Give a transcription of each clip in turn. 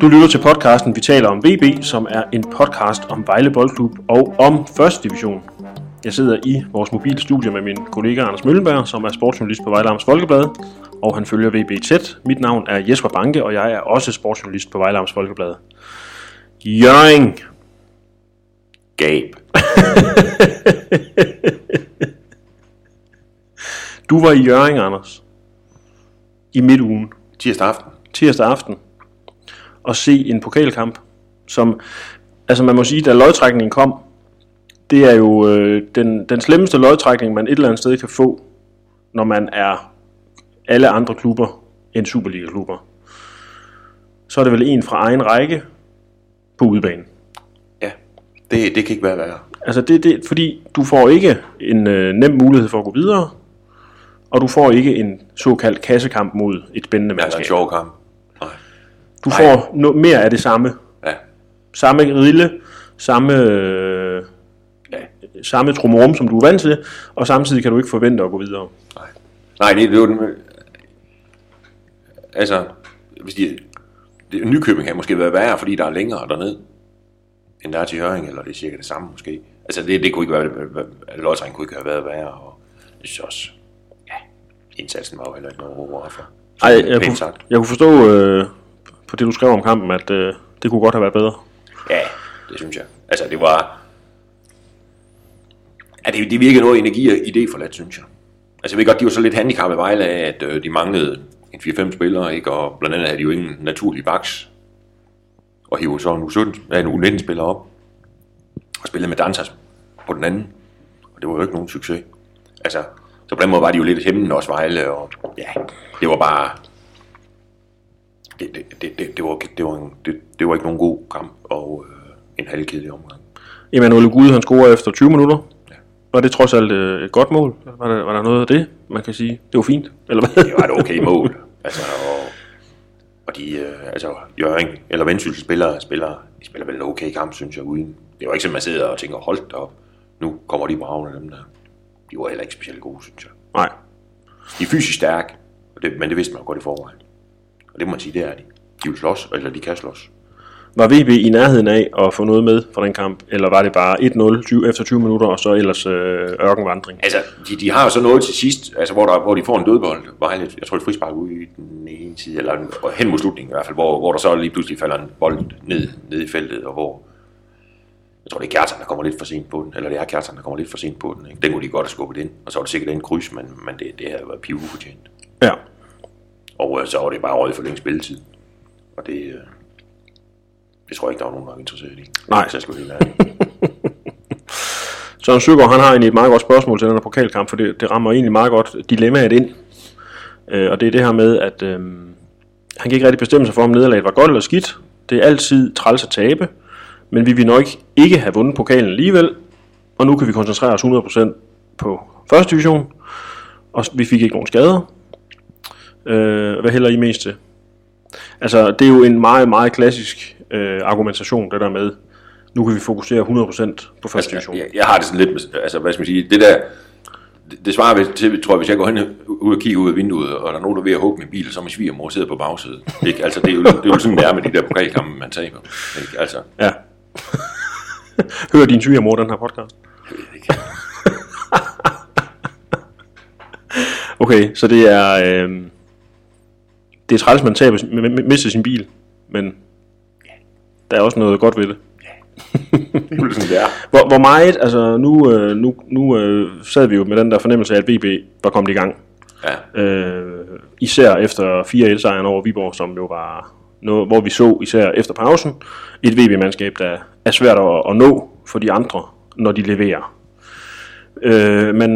Du lytter til podcasten Vi taler om VB, som er en podcast om Vejle Boldklub og om første division. Jeg sidder i vores mobile studie med min kollega Anders Møllenberg, som er sportsjournalist på Vejle Amts Folkeblad, og han følger VB tæt. Mit navn er Jesper Banke, og jeg er også sportsjournalist på Vejle Amts Folkeblad. Jørgen. Gab. Du var i Jørgen, Anders. I midtugen. Tirsdag aften. tirsdag aften og se en pokalkamp, som, altså man må sige, da lodtrækningen kom, det er jo øh, den, den slemmeste lodtrækning, man et eller andet sted kan få, når man er alle andre klubber end Superliga-klubber. Så er det vel en fra egen række på udebane. Ja, det, det kan ikke være værre. Altså det, det, fordi du får ikke en øh, nem mulighed for at gå videre, og du får ikke en såkaldt kassekamp mod et spændende Altså mandskab. en sjov kamp. Nej. Du Nej. får no, mere af det samme. Ja. Samme rille, samme, øh, ja. samme trumrum, som du er vant til, og samtidig kan du ikke forvente at gå videre. Nej. Nej, det, det er jo den... Altså, hvis de... Det, Nykøbing har måske været værre, fordi der er længere derned, end der er til Høring, eller det er cirka det samme måske. Altså, det, det kunne ikke være... Lodtræng kunne ikke have været værre, og jeg synes også... Ja, indsatsen var jo heller ikke noget ord for. Ej, jeg, Pænt kunne, jeg kunne forstå øh, på det, du skrev om kampen, at øh, det kunne godt have været bedre. Ja, det synes jeg. Altså, det var... Ja, det, det virkede noget energi og idé for let, synes jeg. Altså, jeg ved godt, de var så lidt handicappet Vejle af, at øh, de manglede en 4-5 spillere, ikke? Og blandt andet havde de jo ingen naturlige baks. Og hiver så en U17, ja, en U19 spiller op. Og spillede med Dantas på den anden. Og det var jo ikke nogen succes. Altså, så på den måde var de jo lidt hæmmende også Vejle, og ja, det var bare... Det, det, det, det, det, var, det, var en, det, det var ikke nogen god kamp, og øh, en halvkedelig omgang. Emanuel Gud, han scorer efter 20 minutter. Ja. Var det trods alt øh, et godt mål? Var der, var der noget af det, man kan sige? Det var fint, eller hvad? Det var et okay mål. Altså, og, og de, øh, altså, Jørgen, eller Vendsyssel spiller, spiller, de spiller vel en okay kamp, synes jeg, uden. Det var ikke sådan, man sidder og tænker, hold op, nu kommer de bravende dem der. De var heller ikke specielt gode, synes jeg. Nej. De er fysisk stærke, og det, men det vidste man jo godt i forvejen. Og det må man sige, det er de. De vil slås, eller de kan slås. Var VB i nærheden af at få noget med fra den kamp, eller var det bare 1-0 20, efter 20 minutter, og så ellers øh, ørkenvandring? Altså, de, de har jo så noget til sidst, altså, hvor, der, hvor de får en dødbold. Vejle, jeg tror, det frispark ude i den ene side, eller en- hen mod slutningen i hvert fald, hvor, hvor der så lige pludselig falder en bold ned, ned i feltet, og hvor jeg tror, det er Kjartan, der kommer lidt for sent på den, eller det er Kjartan, der kommer lidt for sent på den. Ikke? Den kunne de godt have skubbet ind, og så var det sikkert en kryds, men, men det, det havde været piv ufortjent. Ja. Og øh, så var det bare røget for længe spilletid. Og det, øh, det tror jeg ikke, der var nogen, der var interesseret i. Nej. Så jeg skulle helt ærlig. Søren Søgaard, han har egentlig et meget godt spørgsmål til den her pokalkamp, for det, det rammer egentlig meget godt dilemmaet ind. Øh, og det er det her med, at øh, han kan ikke rigtig bestemme sig for, om nederlaget var godt eller skidt. Det er altid træls at tabe, men vi vil nok ikke have vundet pokalen alligevel. Og nu kan vi koncentrere os 100% på første division, og vi fik ikke nogen skader. Øh, hvad hælder I mest til? Altså, det er jo en meget, meget klassisk øh, argumentation, det der med, nu kan vi fokusere 100% på første division. Altså, jeg, jeg har det sådan lidt, med, altså hvad skal man sige, det der, det, det svarer vel til, tror jeg, hvis jeg går hen ud og kigger ud af vinduet, og der er nogen, der er ved at hugge min bil, så min svigermor sidder på bagsædet. Ikke? Altså, det er, jo, det er jo sådan, det er med de der pokalkampe, man taber. Ikke? Altså, Ja. Hører din svigermor den her podcast? jeg ved ikke. Okay, så det er... Øh, det er træls, man taber, mister sin bil, men der er også noget godt ved det. det er jo sådan, det er. Hvor, hvor meget, altså nu, øh, nu, nu øh, sad vi jo med den der fornemmelse af, at VB var kommet i gang. Ja. Øh, især efter 4-1-sejren over Viborg, som jo var noget, hvor vi så især efter pausen, et VB-mandskab, der er svært at, at nå for de andre, når de leverer. Øh, men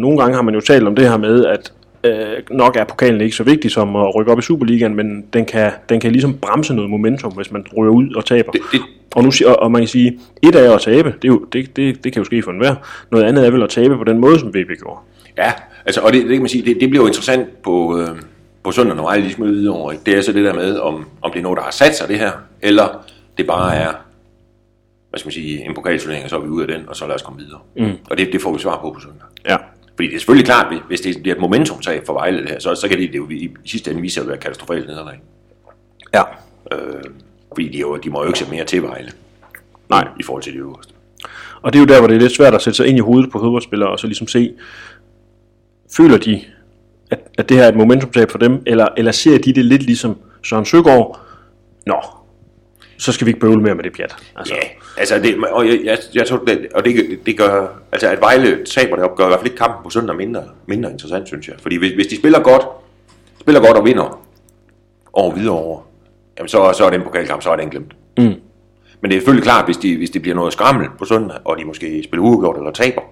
nogle gange har man jo talt om det her med, at øh, nok er pokalen ikke så vigtig som at rykke op i Superligaen, men den kan, den kan ligesom bremse noget momentum, hvis man ryger ud og taber. Det, det, Og, nu, og, og man kan sige, et er at tabe, det, er jo, det, det, det kan jo ske for enhver. Noget andet er vel at tabe på den måde, som VB gjorde. ja, altså, og det, det kan man sige, det, det bliver jo interessant på, øh, på søndag, når Vejle de smider videre over. Det er så det der med, om, om det er noget, der har sat sig det her, eller det bare er, hvad skal man sige, en pokalturnering, og så er vi ud af den, og så lad os komme videre. Mm. Og det, det får vi svar på på søndag. Ja. Fordi det er selvfølgelig klart, hvis- det bliver et momentumtab for Vejle det her, så, så kan det, det jo i, sidste ende vise at være katastrofalt nederlag. Ja. Øh, Fordi de, jo, de må jo ikke sætte mere til Vejle Nej. i forhold til de øverste. Og det er jo der, hvor det er lidt svært at sætte sig ind i hovedet på fodboldspillere, og så ligesom se, føler de, at, at det her er et momentumtab for dem, eller, eller ser de det lidt ligesom Søren Søgaard, nå, så skal vi ikke bøvle mere med det pjat. Altså, Ja, altså det, og jeg, jeg, jeg tror, det, og det, det gør, altså at Vejle taber det op, gør i hvert fald ikke kampen på søndag mindre, mindre interessant, synes jeg. Fordi hvis, hvis de spiller godt, spiller godt og vinder over videre over, jamen så, så er den pokalkamp, så er den glemt. Mm. Men det er selvfølgelig klart, hvis, de, hvis det bliver noget skrammel på søndag, og de måske spiller uafgjort eller taber,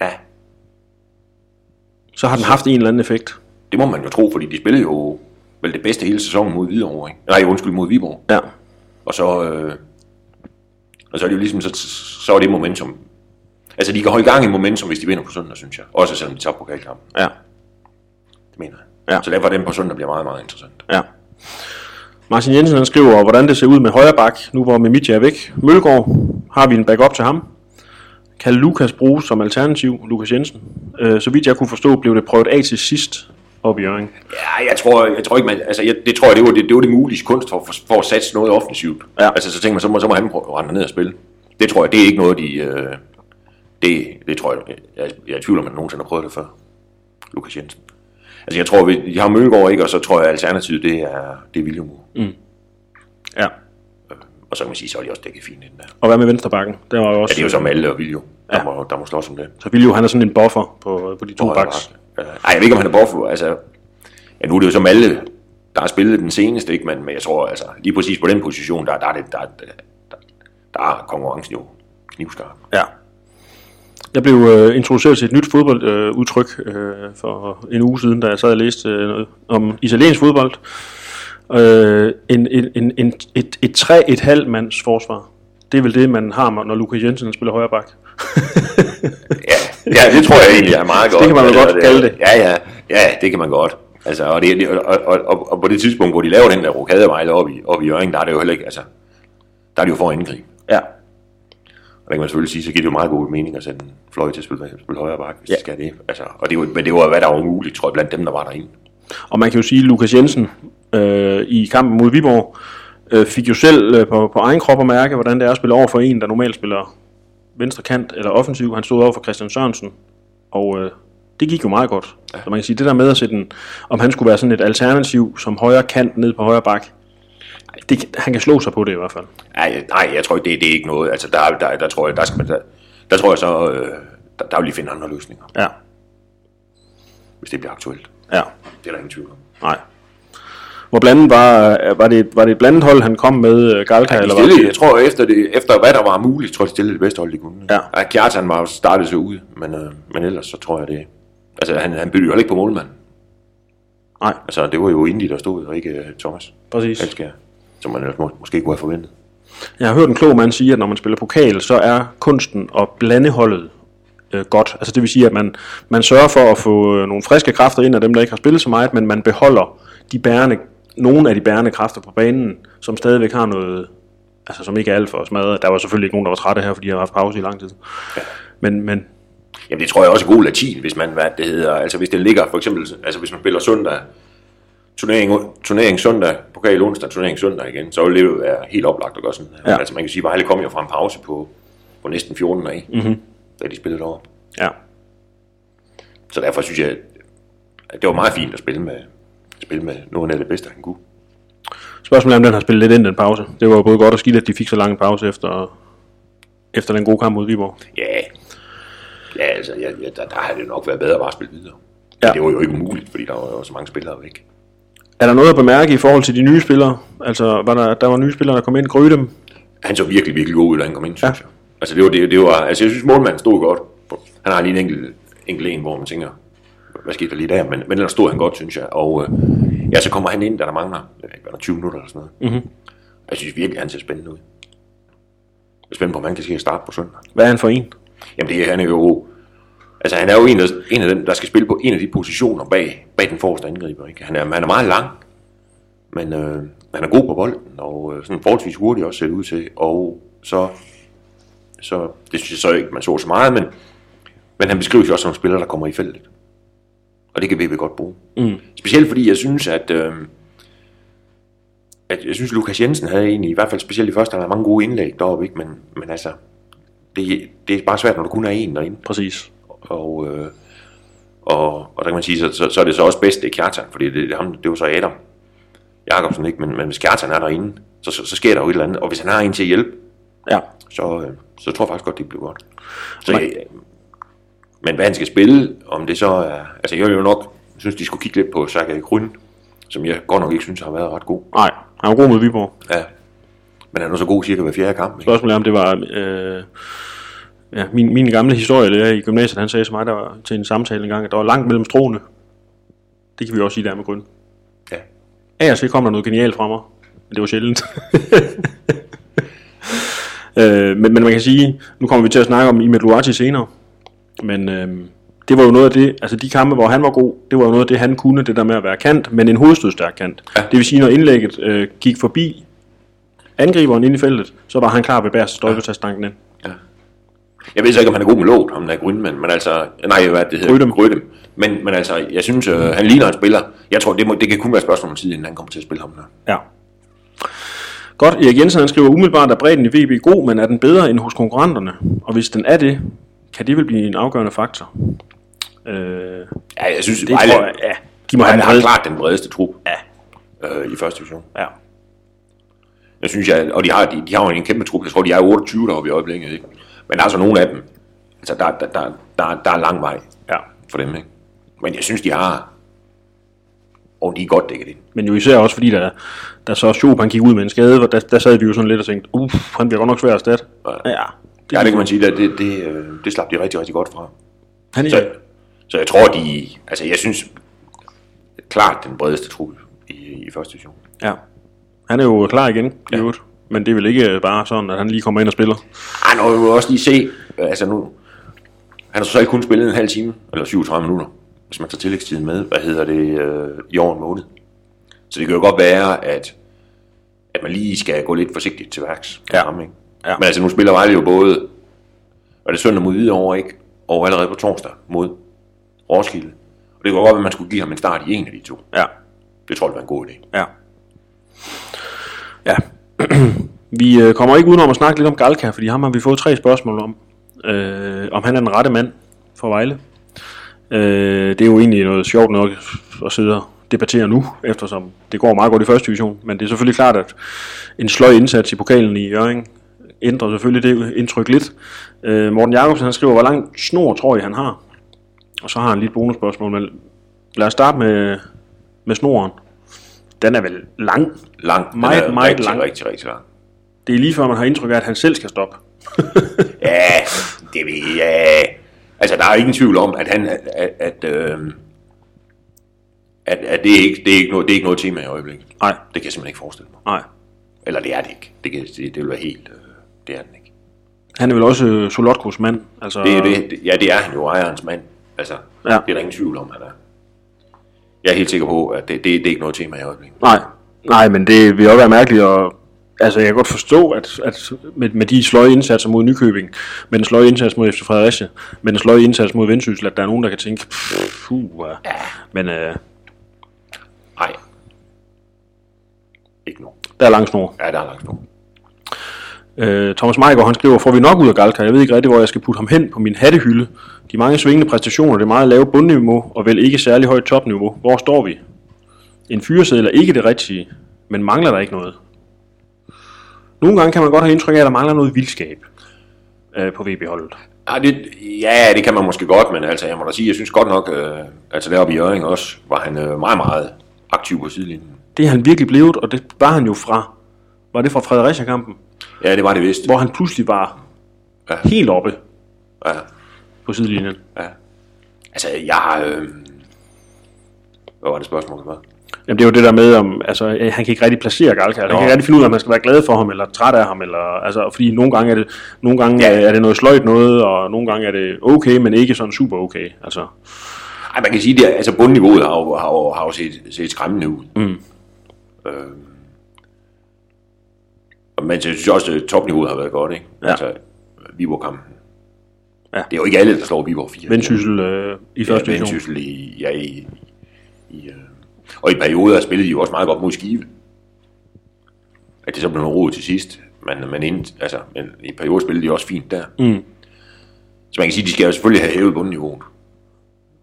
ja, så har den haft en eller anden effekt. det må man jo tro, fordi de spillede jo vel det bedste hele sæsonen mod Hvidovre, ikke? Nej, undskyld, mod Viborg. Ja. Og så, øh, og så er det jo ligesom, så, så er det momentum. Altså, de kan holde gang i momentum, hvis de vinder på søndag, synes jeg. Også selvom de tager pokalkampen. Ja. Det mener jeg. Ja. Så derfor den på søndag bliver meget, meget interessant. Ja. Martin Jensen han skriver, hvordan det ser ud med højre bak, nu hvor Mimitja er væk. Mølgaard, har vi en backup til ham? Kan Lukas bruges som alternativ, Lukas Jensen? Øh, så vidt jeg kunne forstå, blev det prøvet af til sidst op i Jørgen. Ja, jeg tror, jeg tror ikke, man, altså, jeg, det tror jeg, det var det, det, var det mulige kunst for, for, for at satse noget offensivt. Ja. Altså, så tænker man, så må, så må han prøve at rende ned og spille. Det tror jeg, det er ikke noget, de, øh, det, det tror jeg, jeg, jeg er i tvivl om, at nogensinde har prøvet det før. Lukas Jensen. Altså, jeg tror, vi, har Mølgaard, ikke, og så tror jeg, at alternativet, det er, det er William. Ja. Og så kan man sige, så er de også dækket fint ind der. Og hvad med venstre bakken? Der var jo Ja, også, det er jo så Malle og Viljo, der, Ja. må, der må slås om det. Så Viljo, han er sådan en buffer på, på de to Højre Øh, Ej, jeg ved ikke, om han er buffer. Altså, ja, nu er det jo så alle, der har spillet den seneste, ikke? Men, men jeg tror, altså, lige præcis på den position, der, der, er, det, der, der, der, der er konkurrencen jo knivskarp. Ja. Jeg blev øh, introduceret til et nyt fodboldudtryk øh, øh, for en uge siden, da jeg sad og læste øh, noget om italiensk fodbold. Øh, en, en, en, en, et, et tre et halvt mands forsvar. Det er vel det, man har, når Lukas Jensen spiller højre bak. Ja, ja, det tror jeg egentlig er meget godt. kan man Altså, godt kalde det. Ja, ja, ja, det kan man godt. Altså, og, det, og, og, og, og, på det tidspunkt, hvor de laver den der rokadevejle op i, op i Jørgen, der er det jo heller ikke, altså, der er det jo for at angribe. Ja. Og der kan man selvfølgelig sige, så giver det jo meget god mening at en fløj til at spille, spille højre bak, hvis Ja. de skal det. Altså, og det var, men det var, hvad der var muligt, tror jeg, blandt dem, der var derinde. Og man kan jo sige, at Lukas Jensen øh, i kampen mod Viborg øh, fik jo selv øh, på, på egen krop at mærke, hvordan det er at spille over for en, der normalt spiller venstre kant eller offensiv. Han stod over for Christian Sørensen, og øh, det gik jo meget godt. Ja. Så man kan sige, det der med at sætte en, om han skulle være sådan et alternativ som højre kant ned på højre bak, det, han kan slå sig på det i hvert fald. Nej, nej, jeg tror ikke, det, det er ikke noget. Altså, der, der, der, tror jeg, der, skal man, der, der tror jeg så, øh, der, der vil de finde andre løsninger, Ja, hvis det bliver aktuelt. ja, Det er der ingen tvivl om. nej. Hvor blandet var, var det, var det et blandet hold, han kom med, øh, Galka, De eller var stillede, det? jeg tror, efter, det, efter hvad der var muligt, tror jeg, de stillede det bedste hold, de kunne. Ja. ja Kjartan var startet sig ud, men, øh, men ellers så tror jeg det. Altså, han, han byggede jo ikke på målmanden. Nej, Altså, det var jo Indy, der stod, og ikke uh, Thomas præcis. Halskær, som man ellers må, måske kunne have forventet. Jeg har hørt en klog mand sige, at når man spiller pokal, så er kunsten at blande holdet øh, godt. Altså det vil sige, at man, man sørger for at få øh, nogle friske kræfter ind af dem, der ikke har spillet så meget, men man beholder de bærende, nogle af de bærende kræfter på banen, som stadigvæk har noget, altså som ikke er alt for smadret. Der var selvfølgelig ikke nogen, der var trætte her, fordi de har haft pause i lang tid. Men, men Jamen, det tror jeg også er god latin, hvis man, hvad det hedder, altså hvis det ligger, for eksempel, altså hvis man spiller søndag, turnering, turnering søndag, pokal onsdag, turnering søndag igen, så vil det jo være helt oplagt at gøre sådan. Ja. Ja. Altså man kan sige, at Vejle kom jo fra en pause på, på næsten 14 dage, mm-hmm. da de spillede over. ja, Så derfor synes jeg, at det var meget fint at spille med, spille med nogen af det bedste, han kunne. spørgsmålet er, om den har spillet lidt ind den pause. Det var jo både godt og skidt, at de fik så lang en pause efter, efter den gode kamp mod Viborg. Ja, ja altså, ja, ja, der, der havde det nok været bedre bare at spille videre. Ja. Ja. Det var jo ikke umuligt, fordi der var jo så mange spillere væk. Er der noget at bemærke i forhold til de nye spillere? Altså, var der, der var nye spillere, der kom ind, Gryde dem? Han så virkelig, virkelig god ud, da han kom ind, synes ja. jeg. Altså, det var, det, det var, altså, jeg synes, målmanden stod godt. Han har lige en enkelt, enkelt en, hvor man tænker, hvad skete der lige der? Men, men ellers stod han godt, synes jeg. Og øh, ja, så kommer han ind, da der mangler, jeg ved ikke, hvad der er 20 minutter eller sådan noget. Mm-hmm. Jeg synes virkelig, han ser spændende ud. Jeg er spændt på, om han kan ske at starte på søndag. Hvad er han for en? Jamen, det er han er jo... Altså, han er jo en af, en af dem, der skal spille på en af de positioner bag, bag den forreste angriber. Ikke? Han, er, han er meget lang, men øh, han er god på bolden, og øh, sådan forholdsvis hurtigt også ser ud til. Og så, så det synes jeg så ikke, man så så meget, men, men han beskrives jo også som en spiller, der kommer i feltet. Og det kan vi godt bruge. Mm. Specielt fordi jeg synes, at, øh, at jeg synes, Lukas Jensen havde egentlig, i hvert fald specielt i første, han havde mange gode indlæg deroppe, ikke? Men, men altså, det, det er bare svært, når du kun er en derinde. Præcis. Og, øh, og, og der kan man sige, så, så, så er det så også bedst, det er Kjartan, fordi det, det, er ham, det er jo så Adam Jakobsen, ikke? Men, men hvis Kjartan er derinde, så, så, så sker der jo et eller andet. Og hvis han har en til at hjælpe, Ja. så, øh, så tror jeg faktisk godt, det bliver godt. Så, jeg, men hvad han skal spille, om det så er... Altså, jeg vil jo nok synes, de skulle kigge lidt på Sergej Gryn, som jeg godt nok ikke synes har været ret god. Nej, han var god mod Viborg. Ja. Men han er nu så god cirka hver fjerde kamp. Ikke? Spørgsmålet er, om det var... Øh, ja, min, min gamle historie der i gymnasiet, han sagde til mig der var til en samtale engang, at der var langt mellem stråene. Det kan vi også sige der med grund. Ja. Og til kom der noget genialt fra mig, men det var sjældent. øh, men, men man kan sige, nu kommer vi til at snakke om Imad Luati senere, men øh, det var jo noget af det, altså de kampe, hvor han var god, det var jo noget af det, han kunne, det der med at være kant, men en hovedstødstærk kant. Ja. Det vil sige, når indlægget øh, gik forbi angriberen ind i feltet, så var han klar ved bærst stolpe stanken ind. Ja. Jeg ved så ikke, om han er god med låt, ham der Gryn, men, men altså... Nej, hvad det hedder? Grydem. Grydem. Men, men altså, jeg synes, øh, han ligner en spiller. Jeg tror, det, må, det kan kun være et spørgsmål om tid, inden han kommer til at spille ham der. Ja. Godt, Erik Jensen han skriver umiddelbart, at bredden i VB god, men er den bedre end hos konkurrenterne? Og hvis den er det, kan det vel blive en afgørende faktor? Øh, Ja, jeg synes, det Vejle, tror jeg, ja. De må have har klart den bredeste trup Ja, øh, i første division. ja. Jeg synes, jeg, og de har, de, de har jo en kæmpe trup. Jeg tror, de er 28 deroppe i øjeblikket. Ikke? Men der er så nogle af dem. Altså, der, der, der, der, der er lang vej ja. for dem. Ikke? Men jeg synes, de har... Og de er godt dækket ind. Men jo især også fordi, da, da så Schoop han gik ud med en skade, hvor der, der sad vi jo sådan lidt og tænkte, uff, han bliver godt nok svær at erstatte. Ja. Ja, Det, ja, det kan man sige, at det, det, øh, det slap de rigtig, rigtig godt fra. han er Så, så jeg tror, de... Altså, jeg synes klart den bredeste trup i, i første division. ja. Han er jo klar igen, i Ja. Men det er vel ikke bare sådan, at han lige kommer ind og spiller. Ej, nu du også lige se... Altså, nu... Han har så ikke kun spillet en halv time, eller 37 minutter, hvis man tager tillægstiden med. Hvad hedder det? Øh, I år en måned. Så det kan jo godt være, at, at man lige skal gå lidt forsigtigt til værks. Ja. Ham, ikke? Ja. Men altså, nu spiller Vejle jo både... Og det er søndag mod Hvidovre, ikke? Og allerede på torsdag mod Roskilde. Og det kan godt være, at man skulle give ham en start i en af de to. Ja, Det tror jeg, det var en god idé. ja. Ja. vi øh, kommer ikke udenom at snakke lidt om Galka, fordi ham har vi fået tre spørgsmål om. Øh, om han er den rette mand for Vejle. Øh, det er jo egentlig noget sjovt nok at sidde og debattere nu, eftersom det går meget godt i første division. Men det er selvfølgelig klart, at en sløj indsats i pokalen i Jørgen ændrer selvfølgelig det indtryk lidt. Øh, Morten Jacobsen han skriver, hvor lang snor tror I han har? Og så har han lige et bonusspørgsmål, men lad os starte med, med snoren. Den er vel lang. Lang. Den Meget, er meget rigtig, lang. Rigtig, rigtig lang. Det er lige før, man har indtryk af, at han selv skal stoppe. Ja, det vil ja. Altså, der er ingen tvivl om, at han, at, at, at, øh, at, at det, er ikke, det, er ikke noget, det er ikke noget tema i øjeblikket. Nej, Det kan jeg simpelthen ikke forestille mig. nej. Eller det er det ikke. Det, kan, det, det vil være helt... Øh, det er den ikke. Han er vel også øh, Solotkos mand. Altså, Det, er det, ja, det er han jo, ejerens mand. Altså, Ja. det er der ingen tvivl om, han er. Jeg er helt sikker på, at det, det, det er ikke noget tema i øjeblikket. Nej, nej, men det vil også være mærkeligt at... Altså, jeg kan godt forstå, at, at med, med de sløje indsatser mod Nykøbing, med den sløje indsats mod FC Fredericia, med den sløje indsats mod Vendsyssel, at der er nogen, der kan tænke, puh, ja. men øh, Nej. Ikke nu. der er lang snor. Ja, der er langt på. Øh, Thomas Meiggaard, han skriver, får vi nok ud af Galka? Jeg ved ikke rigtig, hvor jeg skal putte ham hen på min hattehylde. De mange svingende præstationer, det meget lave bundniveau, og vel ikke særlig højt topniveau. Hvor står vi? En fyreseddel er ikke det rigtige, men mangler der ikke noget? Nogle gange kan man godt have indtryk af, at der mangler noget vildskab øh, på VB-holdet. Ja det, ja, det kan man måske godt, men altså, jeg må da sige, jeg synes godt nok, øh, altså deroppe i Jørgen også, var han øh, meget, meget aktiv på sidelinjen. Det er han virkelig blevet, og det var han jo fra, var det fra Fredericia-kampen, Ja, det var det vist. hvor han pludselig var Ja. helt oppe Ja, på sidelinjen. ja. Altså, jeg. Øh, hvad var det spørgsmål, var? Jamen det er jo det der med, om, altså, øh, han kan ikke rigtig placere Galka. Han kan ikke rigtig finde ud af, om man skal være glad for ham, eller træt af ham, eller, altså, fordi nogle gange, er det, nogle gange Ja. ja. er det noget sløjt noget, og nogle gange er det okay, men ikke sådan super okay. Altså, Ej, man kan sige, at altså, bundniveauet har jo, har jo, har jo set, set skræmmende ud. Mm. Øh, og men jeg synes også, at topniveauet har været godt, ikke? Ja. Altså, Viborg-kampen. Ja. Det er jo ikke alle, der slår Viborg 4. Vendsyssel øh, i første ja, division. I, ja, i, i, øh, og i perioder spillede de jo også meget godt mod Skive. at det så blev noget rod til sidst. Men, men, ind, altså, men i perioder spillede de også fint der. Mm. Så man kan sige, at de skal jo selvfølgelig have hævet bundniveauet.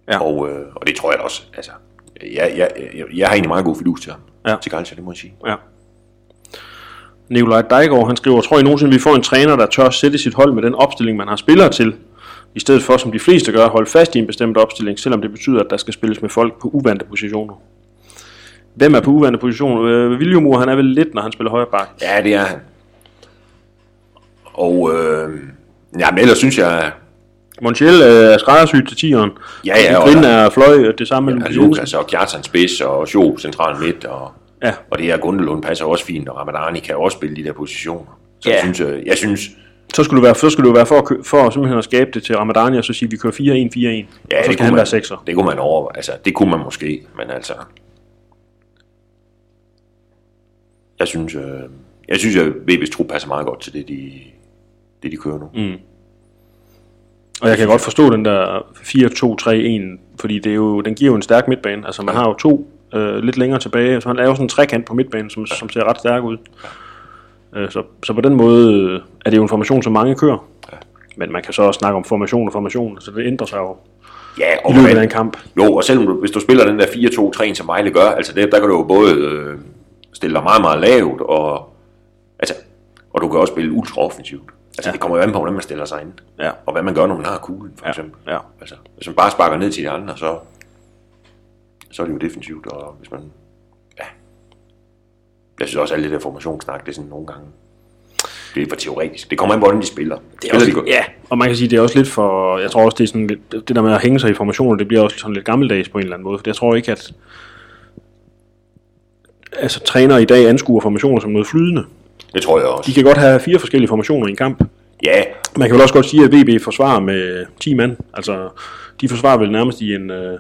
Ja. Og, øh, og det tror jeg også. Altså, jeg, jeg, jeg, jeg har egentlig meget god fidus til ham. Ja. Til Galcia, det må jeg sige. Ja. Nikolaj Dejgaard, han skriver, tror I nogensinde, vi får en træner, der tør sætte sit hold med den opstilling, man har spillere til, i stedet for, som de fleste gør, holde fast i en bestemt opstilling, selvom det betyder, at der skal spilles med folk på uvante positioner. Hvem er på uvante positioner? Øh, Viljumur, han er vel lidt, når han spiller højre bak. Ja, det er han. Og øh, ja, men ellers synes jeg, Montiel øh, er skræddersygt til tieren. Ja, ja, og Grin der- er fløj, og det samme med Jensen. Lukas og Kjartan Spids og Sjo central midt, og, Ja. og det her Gundelund passer også fint, og Ramadani kan også spille de der positioner. Så Ja. jeg synes, jeg, jeg synes, Så skulle det være, så skulle det være for, at, kø- for simpelthen at skabe det til Ramadani, og så sige, vi kører 4-1-4-1, ja, og så det skal kunne han man, være sekser. Det kunne man over, altså det kunne man måske, men altså, jeg synes, øh, jeg synes, at VB's trup passer meget godt til det, de, det, de kører nu. Mm. Og jeg kan godt forstå den der 4-2-3-1, fordi det er jo, den giver jo en stærk midtbane. Altså man har jo to øh, lidt længere tilbage, så han laver sådan en trekant på midtbanen, som, som ser ret stærk ud. Øh, så, så på den måde øh, er det jo en formation, som mange kører. Men man kan så også snakke om formation og formation, så det ændrer sig jo Ja, i og løbet man- af en kamp. Jo, og selvom du, hvis du spiller den der 4-2-3, som Vejle gør, altså det, der kan du jo både øh, stille dig meget, meget lavt, og, altså, og du kan også spille ultra offensivt. Altså Ja. ja. det kommer jo an på, hvordan man stiller sig ind. Ja. Og hvad man gør, når man har kuglen, for Ja, eksempel. ja. Altså, hvis man bare sparker ned til de andre, så, så er det jo defensivt, og hvis man, ja. Jeg synes også, at alt det der formationssnak, det er sådan nogle gange, det er for teoretisk. Det kommer an på, hvordan de spiller. Det Spiller de godt? ja, og man kan sige, det er også lidt for, jeg tror også, det er sådan lidt, det der med at hænge sig i formationer, det bliver også sådan lidt gammeldags på en eller anden måde, for jeg tror ikke, at altså, trænere i dag anskuer formationer som noget flydende. Det tror jeg også. De kan godt have fire forskellige formationer i en kamp. Ja, Man kan vel også godt sige, at VB forsvarer med 10 mand. Altså, de forsvarer vel nærmest i en øh,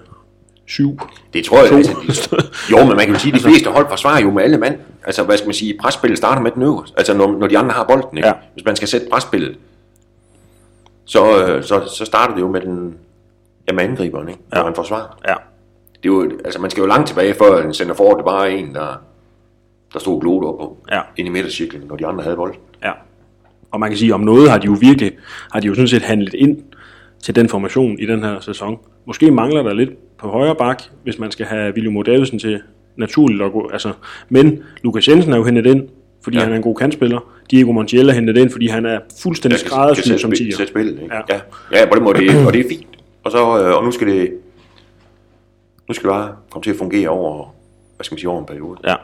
7. Det tror jeg. Altså, jo, men man kan jo sige, at de fleste hold forsvarer jo med alle mand. Altså, hvad skal man sige, presspillet starter med den øverste. Altså, når, når de andre har bolden, ikke? Ja. Hvis man skal sætte presspillet, så, øh, så, så starter det jo med den, ja, med angriberen, ikke? Når Ja. man forsvarer. Ja. Det er jo, altså, man skal jo langt tilbage, før en center forward, det bare er en, der, der stod blod op på. Ja. Ind i midtercirklen, når de andre havde bolden. ja. Og man kan sige, om noget har de jo virkelig, har de jo sådan set handlet ind til den formation i den her sæson. Måske mangler der lidt på højre bak, hvis man skal have William Davidsen til naturligt at gå. Altså, men Lukas Jensen er jo hentet ind, fordi ja. Ja. han er en god kantspiller. Diego Montiel er hentet ind, fordi han er fuldstændig kan skræddersyet som tiger. sætte spillet, ikke? Ja. Ja. ja. ja på den måde, det, og det er fint. Og, så, øh, og nu skal det nu skal det bare komme til at fungere over, hvad skal man sige, over en periode. Ja.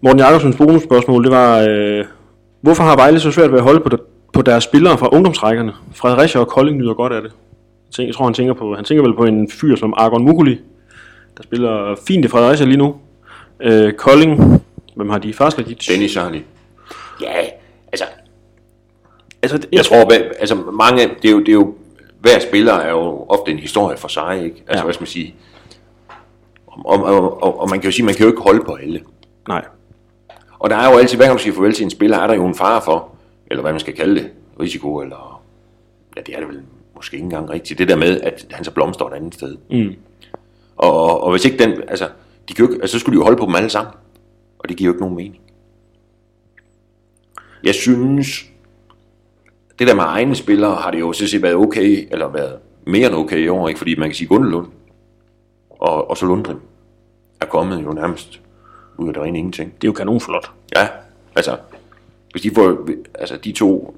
Morten Jakobsens bonusspørgsmål, det var, øh, hvorfor har Vejle så svært ved at holde på, der, på deres spillere fra ungdomsrækkerne? Fredericia og Kolding nyder godt af det. Jeg tænker- Jeg tror, han tænker, på, han tænker vel på en fyr som Argon Mukuli, der spiller fint i Fredericia lige nu. Øh, Kolding, hvem har de? Farslegic? Dennis Sarli. Ja, altså, Altså, det- jeg tror, hvad, altså mange, det er jo, det er jo, hver spiller er jo ofte en historie for sig, ikke? Altså, Ja. hvad skal man sige? Og, og, og, og, og, man kan jo sige, man kan jo ikke holde på alle. Nej. Og der er jo altid, hver gang du siger farvel til en spiller, er der jo en fare for, eller hvad man skal kalde det, risiko, eller, ja, det er det vel måske ikke engang rigtigt, det der med, at han så blomster et andet sted. Mm. Og, og, og hvis ikke den, altså, de kan jo ikke, altså, så skulle de jo holde på dem alle sammen. Og det giver jo ikke nogen mening. Jeg synes, det der med egne spillere, har det jo så set været okay, eller været mere end okay i år, ikke? fordi man kan sige Gundelund, og, og så Lundgren, er kommet jo nærmest ud af det rene ingenting. Det er jo kanonflot. Ja, altså, hvis de får, altså de to,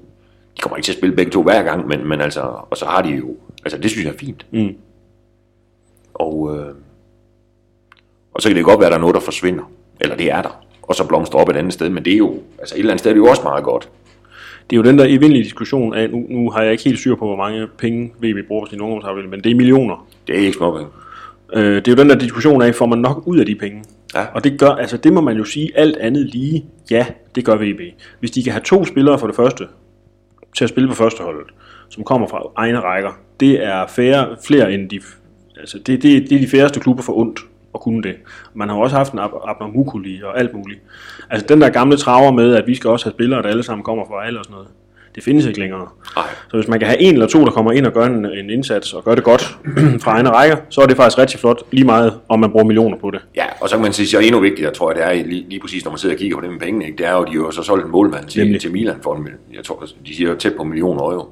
de kommer ikke til at spille begge to hver gang, men, men altså, og så har de jo, altså det synes jeg er fint. Mm. Og, øh, og så kan det godt være, at der er noget, der forsvinder. Eller det er der. Og så blomstrer op et andet sted. Men det er jo, altså et eller andet sted er det jo også meget godt. Det er jo den der evindelige diskussion af, nu, nu har jeg ikke helt styr på, hvor mange penge VB bruger på sin ungdomsafdeling, men det er millioner. Det er ikke småpenge. Øh, det er jo den der diskussion af, får man nok ud af de penge? Ja. Og det gør, altså det må man jo sige, alt andet lige, ja, det gør VB. Hvis de kan have to spillere for det første, til at spille på førsteholdet, som kommer fra egne rækker, det er færre, flere end de, altså det, det, det er de færreste klubber for ondt at kunne det. Man har også haft en Ab- Abner Mukuli og alt muligt. Altså den der gamle traver med, at vi skal også have spillere, der alle sammen kommer fra alle og sådan noget, det findes ikke længere. Nej. Så hvis man kan have en eller to, der kommer ind og gør en, en indsats og gør det godt fra egne rækker, så er det faktisk rigtig flot, lige meget om man bruger millioner på det. Ja, og så kan man sige, så endnu vigtigere, tror jeg, det er lige, lige præcis, når man sidder og kigger på det med pengene, ikke? det er jo, de har jo så solgt en målmand til, Nemlig. til Milan for en, jeg tror, de siger jo tæt på en million euro.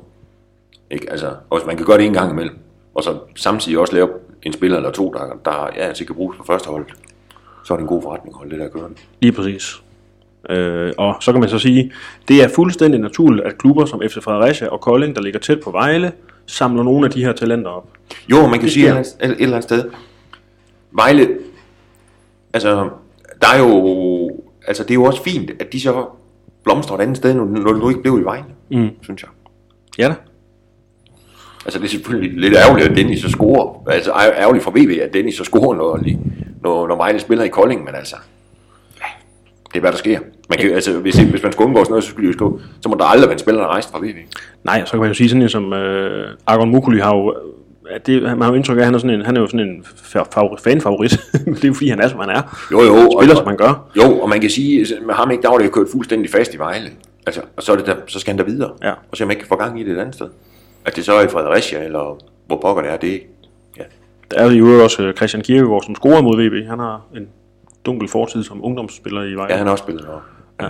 Ikke? Altså, og hvis man kan gøre det en gang imellem, og så samtidig også lave en spiller eller to, der, der ja, altså kan bruges på første hold, så er det en god forretning at holde det der kørende. Lige præcis. Øh, og så kan man så sige, det er fuldstændig naturligt, at klubber som FC Fredericia og Kolding, der ligger tæt på Vejle, samler nogle af de her talenter op. Jo, man kan sige et, et, et eller andet sted. Vejle, altså, der er jo, altså det er jo også fint, at de så blomstrer et andet sted, når, når det nu ikke blev i Vejle, mm. synes jeg. Ja da. Altså det er selvfølgelig lidt ærgerligt, at Dennis så scorer. Altså ær- ærgerligt for VV, at Dennis så scorer, når, når, når Vejle spiller i Kolding, men altså, ja, det er hvad der sker. Man kan, altså, hvis, hvis man skal undgå sådan noget, så, skulle de jo så må der aldrig være en spiller, der rejst fra VV. Nej, så kan man jo sige sådan en som øh, Argon Mukuli har jo, at det, man har jo indtryk af, at han er, sådan en, han er jo sådan en fa- favorit, fanfavorit. det er jo fordi, han er, som han er. Jo, jo. Spiller, og, som han gør. Jo, og man kan sige, at med ham ikke, der var det jo kørt fuldstændig fast i Vejle. Altså, og så, er det der, så skal han der videre. Ja. Og så man ikke kan få gang i det et andet sted. At det så er i Fredericia, eller hvor pokker det er, det ja. Der er jo også øh, Christian Kierkegaard, som scorer mod VB. Han har en dunkel fortid som ungdomsspiller i Vejle. ja, han har også spillet der. Ja.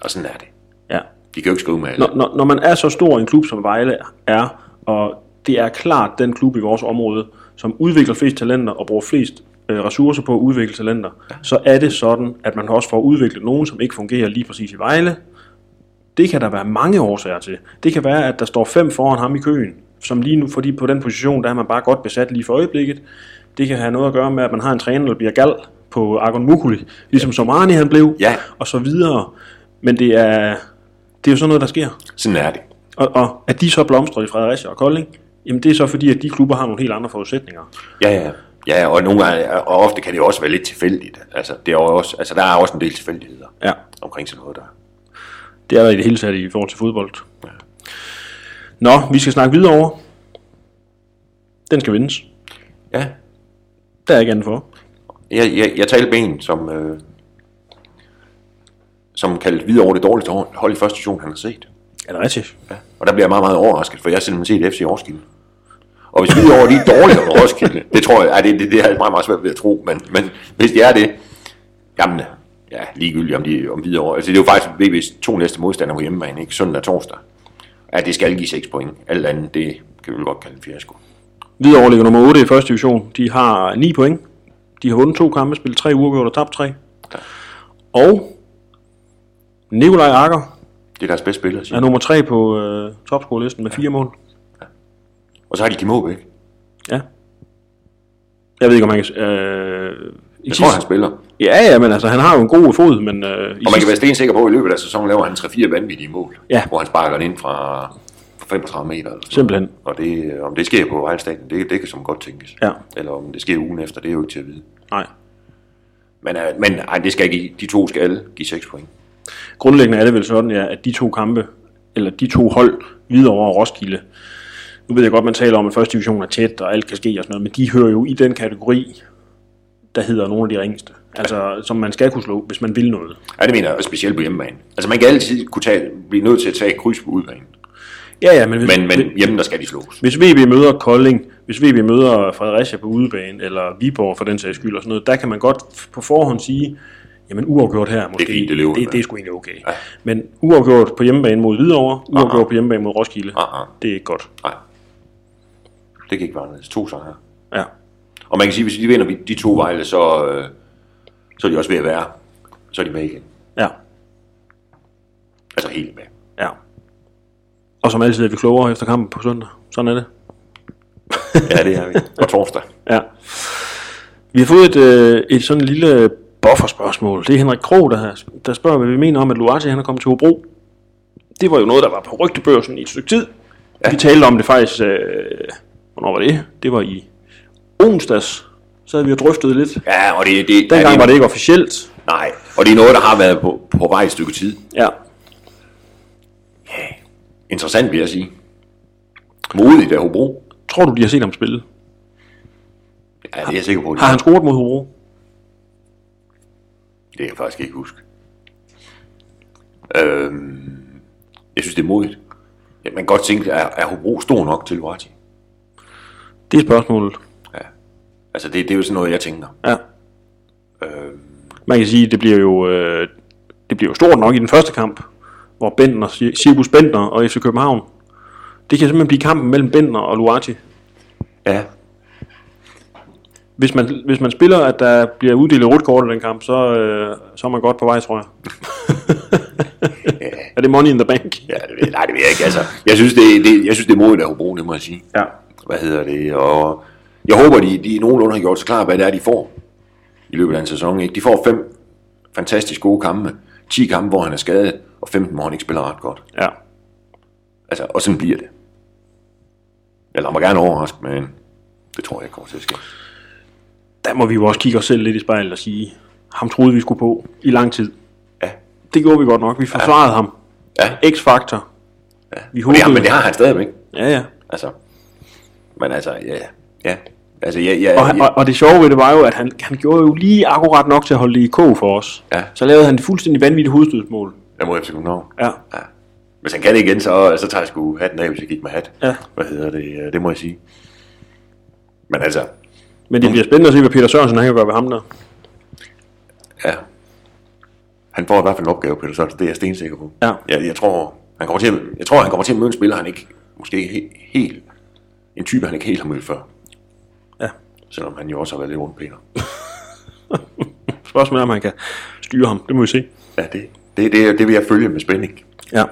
Og sådan er det. ja. De kan jo ikke skrive med alle. Når, når, når man er så stor en klub som Vejle er, og det er klart den klub i vores område, som udvikler flest talenter og bruger flest øh, ressourcer på at udvikle talenter, ja. så er det sådan, at man også får udviklet nogen, som ikke fungerer lige præcis i Vejle. Det kan der være mange årsager til. Det kan være, at der står fem foran ham i køen, som lige nu, fordi på den position, der er man bare godt besat lige for øjeblikket. Det kan have noget at gøre med, at man har en træner, der bliver gal på Argon Mukuli, ligesom Somani han blev, Ja. og så videre. Men det er, det er jo sådan noget, der sker. Sådan er det. Og, og at de så blomstrer i Fredericia og Kolding, jamen det er så fordi, at de klubber har nogle helt andre forudsætninger. Ja, ja. Ja, og nogle gange, og ofte kan det også være lidt tilfældigt. Altså, det er også, altså der er også en del tilfældigheder Ja. omkring sådan noget der. Det er der i det hele taget i forhold til fodbold. Nå, vi skal snakke videre over. Den skal vindes. Ja, Der er ikke andet for. Jeg, jeg, jeg talte med en, som, øh, som kaldte videre over det dårligste hold i første division, han har set. Er det rigtigt? Ja. Og der bliver jeg meget, meget overrasket, for jeg har simpelthen set FC Roskilde. Og hvis vi over de er dårligere end Roskilde, det tror jeg, ej, det, det, det har jeg meget, meget svært ved at tro, men, men hvis de er det, jamen, ja, ligegyldigt om de om videre over. Altså, det er jo faktisk VB's to næste modstandere på hjemmebane, ikke? Søndag og torsdag. Ja, det skal give 6 point. Alt andet, det kan vi vel godt kalde en fiasko. Hvidovre ligger nummer 8 i første division. De har 9 point. De har vundet to kampe, spillet tre uafgjort og tabt tre. Og Nikolaj Akker Det er deres bedste spiller, er siger. nummer 3 på øh, topscore-listen med fire mål. Og så har de Kim Aabæk. Ja. Jeg ved ikke, om han kan... Øh, i Jeg tror, han spiller. Ja, ja, men altså, han har jo en god fod, men... Øh, Og man sidste- kan være stensikker på, at i løbet af sæsonen laver han 3-4 vanvittige mål. Ja. Hvor han sparker den ind fra 35 meter. Eller Simpelthen. Og det, om det sker på Vejlestaten, det, det kan som godt tænkes. Ja. Eller om det sker ugen efter, det er jo ikke til at vide. Nej. Men, øh, men ej, det skal give, de to skal alle give 6 point. Grundlæggende er det vel sådan, ja, at de to kampe, eller de to hold, videre over Roskilde, nu ved jeg godt, man taler om, at første division er tæt, og alt kan ske og sådan noget, men de hører jo i den kategori, der hedder nogle af de ringeste. Altså, som man skal kunne slå, hvis man vil noget. Ja, det mener jeg, og specielt på hjemmebane. Altså man kan altid kunne tage, blive nødt til at tage et kryds på udbanen. Ja, ja, men hvis, Men, men hjemme, der skal de slås. hvis VB møder Kolding, hvis VB møder Fredericia på udebane, eller Viborg for den sags skyld og sådan noget, der kan man godt på forhånd sige, jamen uafgjort her måske, fint, det lever det, det er sgu egentlig okay. Ja. Men uafgjort på hjemmebane mod Hvidovre, uafgjort Aha. på hjemmebane mod Roskilde, ah. det er ikke godt. Nej. Det kan ikke være anderledes. To sejre. Ja. Og man kan sige, hvis de vinder de to vejle, så, øh, så er de også ved at være. Så er de med igen. Ja. Altså helt med. Ja. Og som altid er vi klogere efter kampen på søndag. Sådan er det. Ja, det er vi. Og torsdag. Ja. Vi har fået et, øh, et sådan lille bufferspørgsmål. Det er Henrik Krog, der, der spørger, hvad vi mener om, at Luati han er kommet til Hobro. Det var jo noget, der var på rygtebørsen i et stykke tid. Ja. Vi talte om det faktisk, øh, hvornår var det? Det var i onsdags. Så havde vi jo drøftet lidt. Ja, og det, det, Dengang ja, var det ikke officielt. Nej, og det er noget, der har været på, på vej et stykke tid. Ja. Interessant, vil jeg sige. Modigt af Hobro. Tror du, de har set ham spille? Ja, det er jeg sikker på. Har han scoret mod Hobro? Det kan jeg faktisk ikke huske. Øhm, Jeg synes, det er modigt. Ja, man kan godt tænke, er, er Hobro stor nok til Luati? Det er spørgsmålet. Ja. Altså, det, det er jo sådan noget, jeg tænker. Ja. Øh, Man kan sige, det bliver jo, øh, det bliver jo stort nok i den første kamp, hvor Bentner, Sibus Bentner og FC København, det kan simpelthen blive kampen mellem Bentner og Luati. ja, Hvis man, hvis man spiller, at der bliver uddelt rødt kort i den kamp, så, øh, så er man godt på vej, tror jeg. er det money in the bank? ja det ved, nej, det ved jeg ikke. Altså, jeg synes, det, det, jeg synes, det er modigt af Hobro, det må jeg sige. Ja. Hvad hedder det? Og jeg håber, de, de nogenlunde har gjort sig klar, hvad det er, de får i løbet af en sæson. Ikke? De får fem fantastisk gode kampe. 10 kampe, hvor han er skadet, og 15, hvor han ikke spiller ret godt. Ja. Altså, og sådan bliver det. Jeg lader mig gerne overraske, men det tror jeg ikke kommer til at ske. Der må vi jo også kigge os selv lidt i spejlet og sige, ham troede vi skulle på i lang tid. Ja. Det gjorde vi godt nok. Vi forsvarede ja. ham. Ja. X-faktor. ja. Vi Og det, håbede- men det har han stadigvæk. Ja, ja. Altså, men altså, ja, ja. Altså, ja, ja, Og, han- ja, og, og det sjove ved det var jo, at han, han gjorde jo lige akkurat nok til at holde det i kog for os. Ja. Så lavede han det fuldstændig vanvittige hovedstødsmål. Jeg må FC København. Ja. Ja. Hvis han kan det igen, så, så tager jeg sgu hatten af, hvis jeg gik med hat. Ja. Hvad hedder det? Det må jeg sige. Men altså, Men det bliver spændende at se, hvad Peter Sørensen han kan gøre ved ham der. ja. Han får i hvert fald en opgave, Peter Sørensen. Det er jeg stensikker på. Ja. Jeg, jeg, tror, han kommer til at, jeg tror, han kommer til at møde en spiller, han ikke, måske ikke he, helt, en type, han ikke helt har mødt før. Ja. Selvom han jo også har været lidt rundt, Peter. Spørgsmålet er, om han kan styre ham. Det må vi se. Ja, det, det, det, det vil jeg følge med spænding. Ja,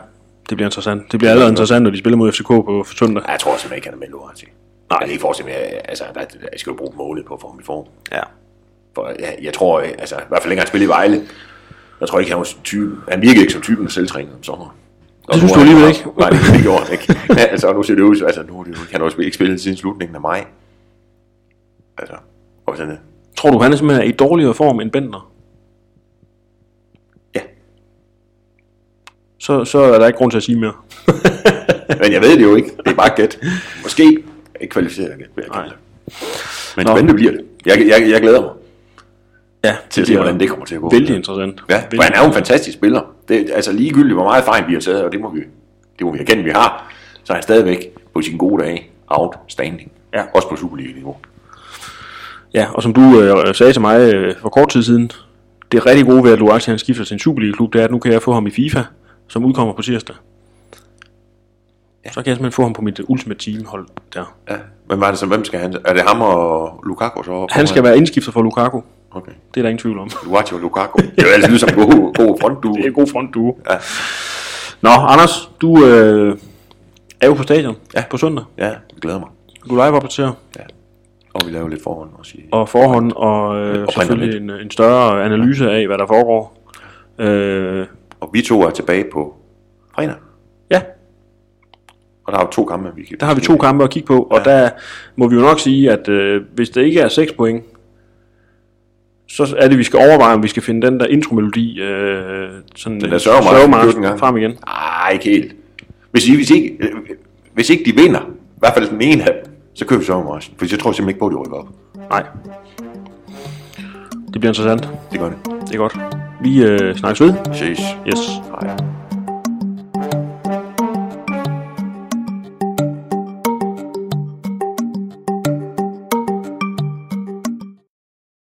det bliver interessant. Det bliver allerede interessant, når de spiller mod FCK på søndag. Ja, Jeg tror simpelthen ikke, han er med Lorati. Nej. Jeg kan ikke forestille mig, altså, der, jeg skal jo bruge målet på at få ham i form. Ja. For jeg, jeg tror, altså, i hvert fald længere han spillede i Vejle, jeg tror ikke, han var typen, han virkede ikke som typen, der selvtræner om sommeren. Og Det synes du alligevel ikke? Nej, det, det gjorde han ikke. Altså, nu ser det ud, altså, nu det, jo- han har også ikke spillet siden slutningen af maj. Altså, og sådan det. Tror du, han er simpelthen i dårligere form end Bentner? Så, så er der ikke grund til at sige mere. men jeg ved det jo ikke. Det er bare gæt. Måske ikke kvalificeret gæt, vil jeg kalde det. Men Nå. spændende bliver det. Jeg, jeg, jeg glæder mig Ja, til at se, hvordan det kommer til at gå. Vældig interessant. Ja, for han er jo en fantastisk spiller. Det, altså ligegyldigt, hvor meget fejl vi har taget, og det må vi, det må vi erkende, vi har, så er han stadigvæk på sin gode dage outstanding. Ja. Også på Superliga-niveau. Ja, og som du øh, sagde til mig øh, for kort tid siden, det er rigtig gode ved, at Luati han skifter til en Superliga-klub, det er, at nu kan jeg få ham i FIFA, som udkommer på tirsdag. Ja. Så kan jeg simpelthen få ham på mit Ultimate Team hold der. Ja. Hvem var det så? Hvem skal han? Er det ham og Lukaku så? op Han skal være indskifter for Lukaku. Okay. Det er der ingen tvivl om. Lukaku og Lukaku. Det er jo altid som god, god frontduo. Det er en god frontduo. Ja. Nå, Anders, du øh, er jo på stadion Ja. på søndag. ja, jeg glæder mig. Du live opdaterer Ja. Og vi laver lidt forhånd også i... og forhånd, og øh, Og selvfølgelig en, en større analyse af, hvad der foregår. Øh, Og vi to er tilbage på fredag. ja, Og der har vi to kampe, vi kan... der har vi to kampe at kigge på, og Ja. der må vi jo nok sige, at øh, hvis det ikke er 6 point, så er det, vi skal overveje, om vi skal finde den der intromelodi, øh, sådan Den der engang. frem igen. Nej, ikke helt. Hvis, I, hvis, ikke, øh, hvis ikke de vinder, i hvert fald den ene af dem, så køber vi sommermarschen. For jeg tror simpelthen ikke på, at de rykker op. Nej. Det bliver interessant. Det gør det. Det er godt. Vi øh, snakkes ved. Ses. Yes. Hej.